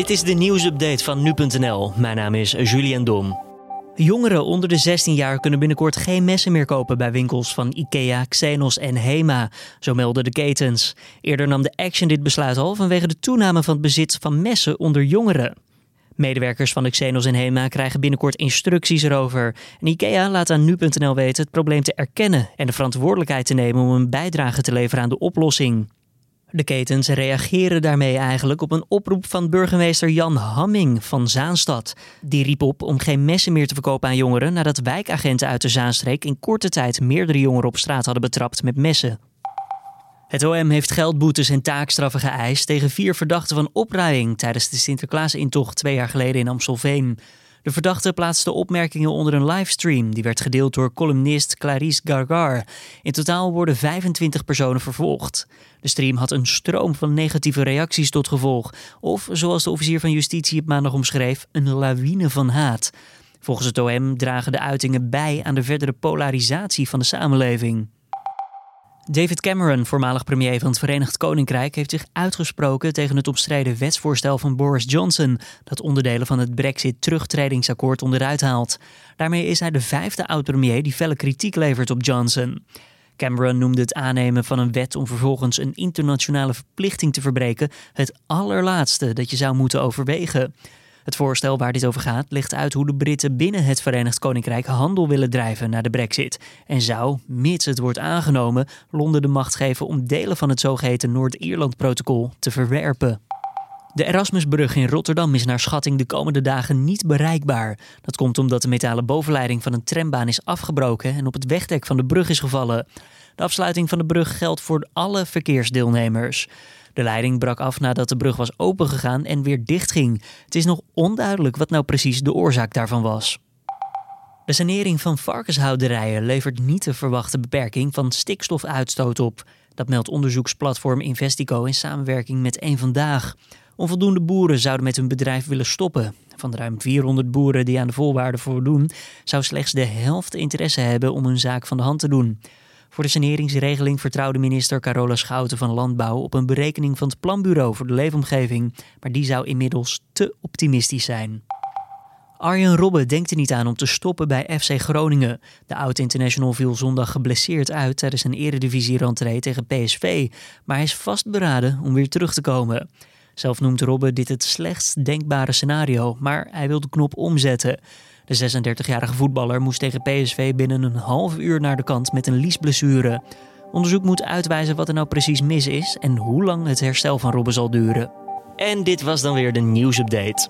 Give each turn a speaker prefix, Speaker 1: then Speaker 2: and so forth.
Speaker 1: Dit is de nieuwsupdate van nu.nl. Mijn naam is Julian Dom. Jongeren onder de 16 jaar kunnen binnenkort geen messen meer kopen bij winkels van IKEA, Xenos en Hema, zo melden de ketens. Eerder nam de Action dit besluit al vanwege de toename van het bezit van messen onder jongeren. Medewerkers van de Xenos en Hema krijgen binnenkort instructies erover. IKEA laat aan nu.nl weten het probleem te erkennen en de verantwoordelijkheid te nemen om een bijdrage te leveren aan de oplossing. De ketens reageren daarmee eigenlijk op een oproep van burgemeester Jan Hamming van Zaanstad. Die riep op om geen messen meer te verkopen aan jongeren nadat wijkagenten uit de Zaanstreek in korte tijd meerdere jongeren op straat hadden betrapt met messen. Het OM heeft geldboetes en taakstraffen geëist tegen vier verdachten van opruiing tijdens de Sinterklaasintocht twee jaar geleden in Amstelveen. De verdachte plaatste opmerkingen onder een livestream die werd gedeeld door columnist Clarice Gargar. In totaal worden 25 personen vervolgd. De stream had een stroom van negatieve reacties tot gevolg, of zoals de officier van justitie het maandag omschreef, een lawine van haat. Volgens het OM dragen de uitingen bij aan de verdere polarisatie van de samenleving. David Cameron, voormalig premier van het Verenigd Koninkrijk, heeft zich uitgesproken tegen het omstreden wetsvoorstel van Boris Johnson dat onderdelen van het Brexit-terugtredingsakkoord onderuit haalt. Daarmee is hij de vijfde oud-premier die felle kritiek levert op Johnson. Cameron noemde het aannemen van een wet om vervolgens een internationale verplichting te verbreken het allerlaatste dat je zou moeten overwegen. Het voorstel waar dit over gaat legt uit hoe de Britten binnen het Verenigd Koninkrijk handel willen drijven naar de Brexit. En zou, mits het wordt aangenomen, Londen de macht geven om delen van het zogeheten Noord-Ierland-protocol te verwerpen. De Erasmusbrug in Rotterdam is naar schatting de komende dagen niet bereikbaar. Dat komt omdat de metalen bovenleiding van een trambaan is afgebroken en op het wegdek van de brug is gevallen. De afsluiting van de brug geldt voor alle verkeersdeelnemers. De leiding brak af nadat de brug was opengegaan en weer dichtging. Het is nog onduidelijk wat nou precies de oorzaak daarvan was. De sanering van varkenshouderijen levert niet de verwachte beperking van stikstofuitstoot op. Dat meldt onderzoeksplatform Investico in samenwerking met Eén Vandaag. Onvoldoende boeren zouden met hun bedrijf willen stoppen. Van de ruim 400 boeren die aan de voorwaarden voldoen, zou slechts de helft interesse hebben om hun zaak van de hand te doen. Voor de saneringsregeling vertrouwde minister Carola Schouten van Landbouw op een berekening van het Planbureau voor de Leefomgeving, maar die zou inmiddels te optimistisch zijn. Arjen Robben denkt er niet aan om te stoppen bij FC Groningen. De oud-international viel zondag geblesseerd uit tijdens een eredivisie-rentree tegen PSV, maar hij is vastberaden om weer terug te komen. Zelf noemt Robben dit het slechtst denkbare scenario, maar hij wil de knop omzetten. De 36-jarige voetballer moest tegen PSV binnen een half uur naar de kant met een liesblessure. Onderzoek moet uitwijzen wat er nou precies mis is en hoe lang het herstel van Robben zal duren. En dit was dan weer de nieuwsupdate.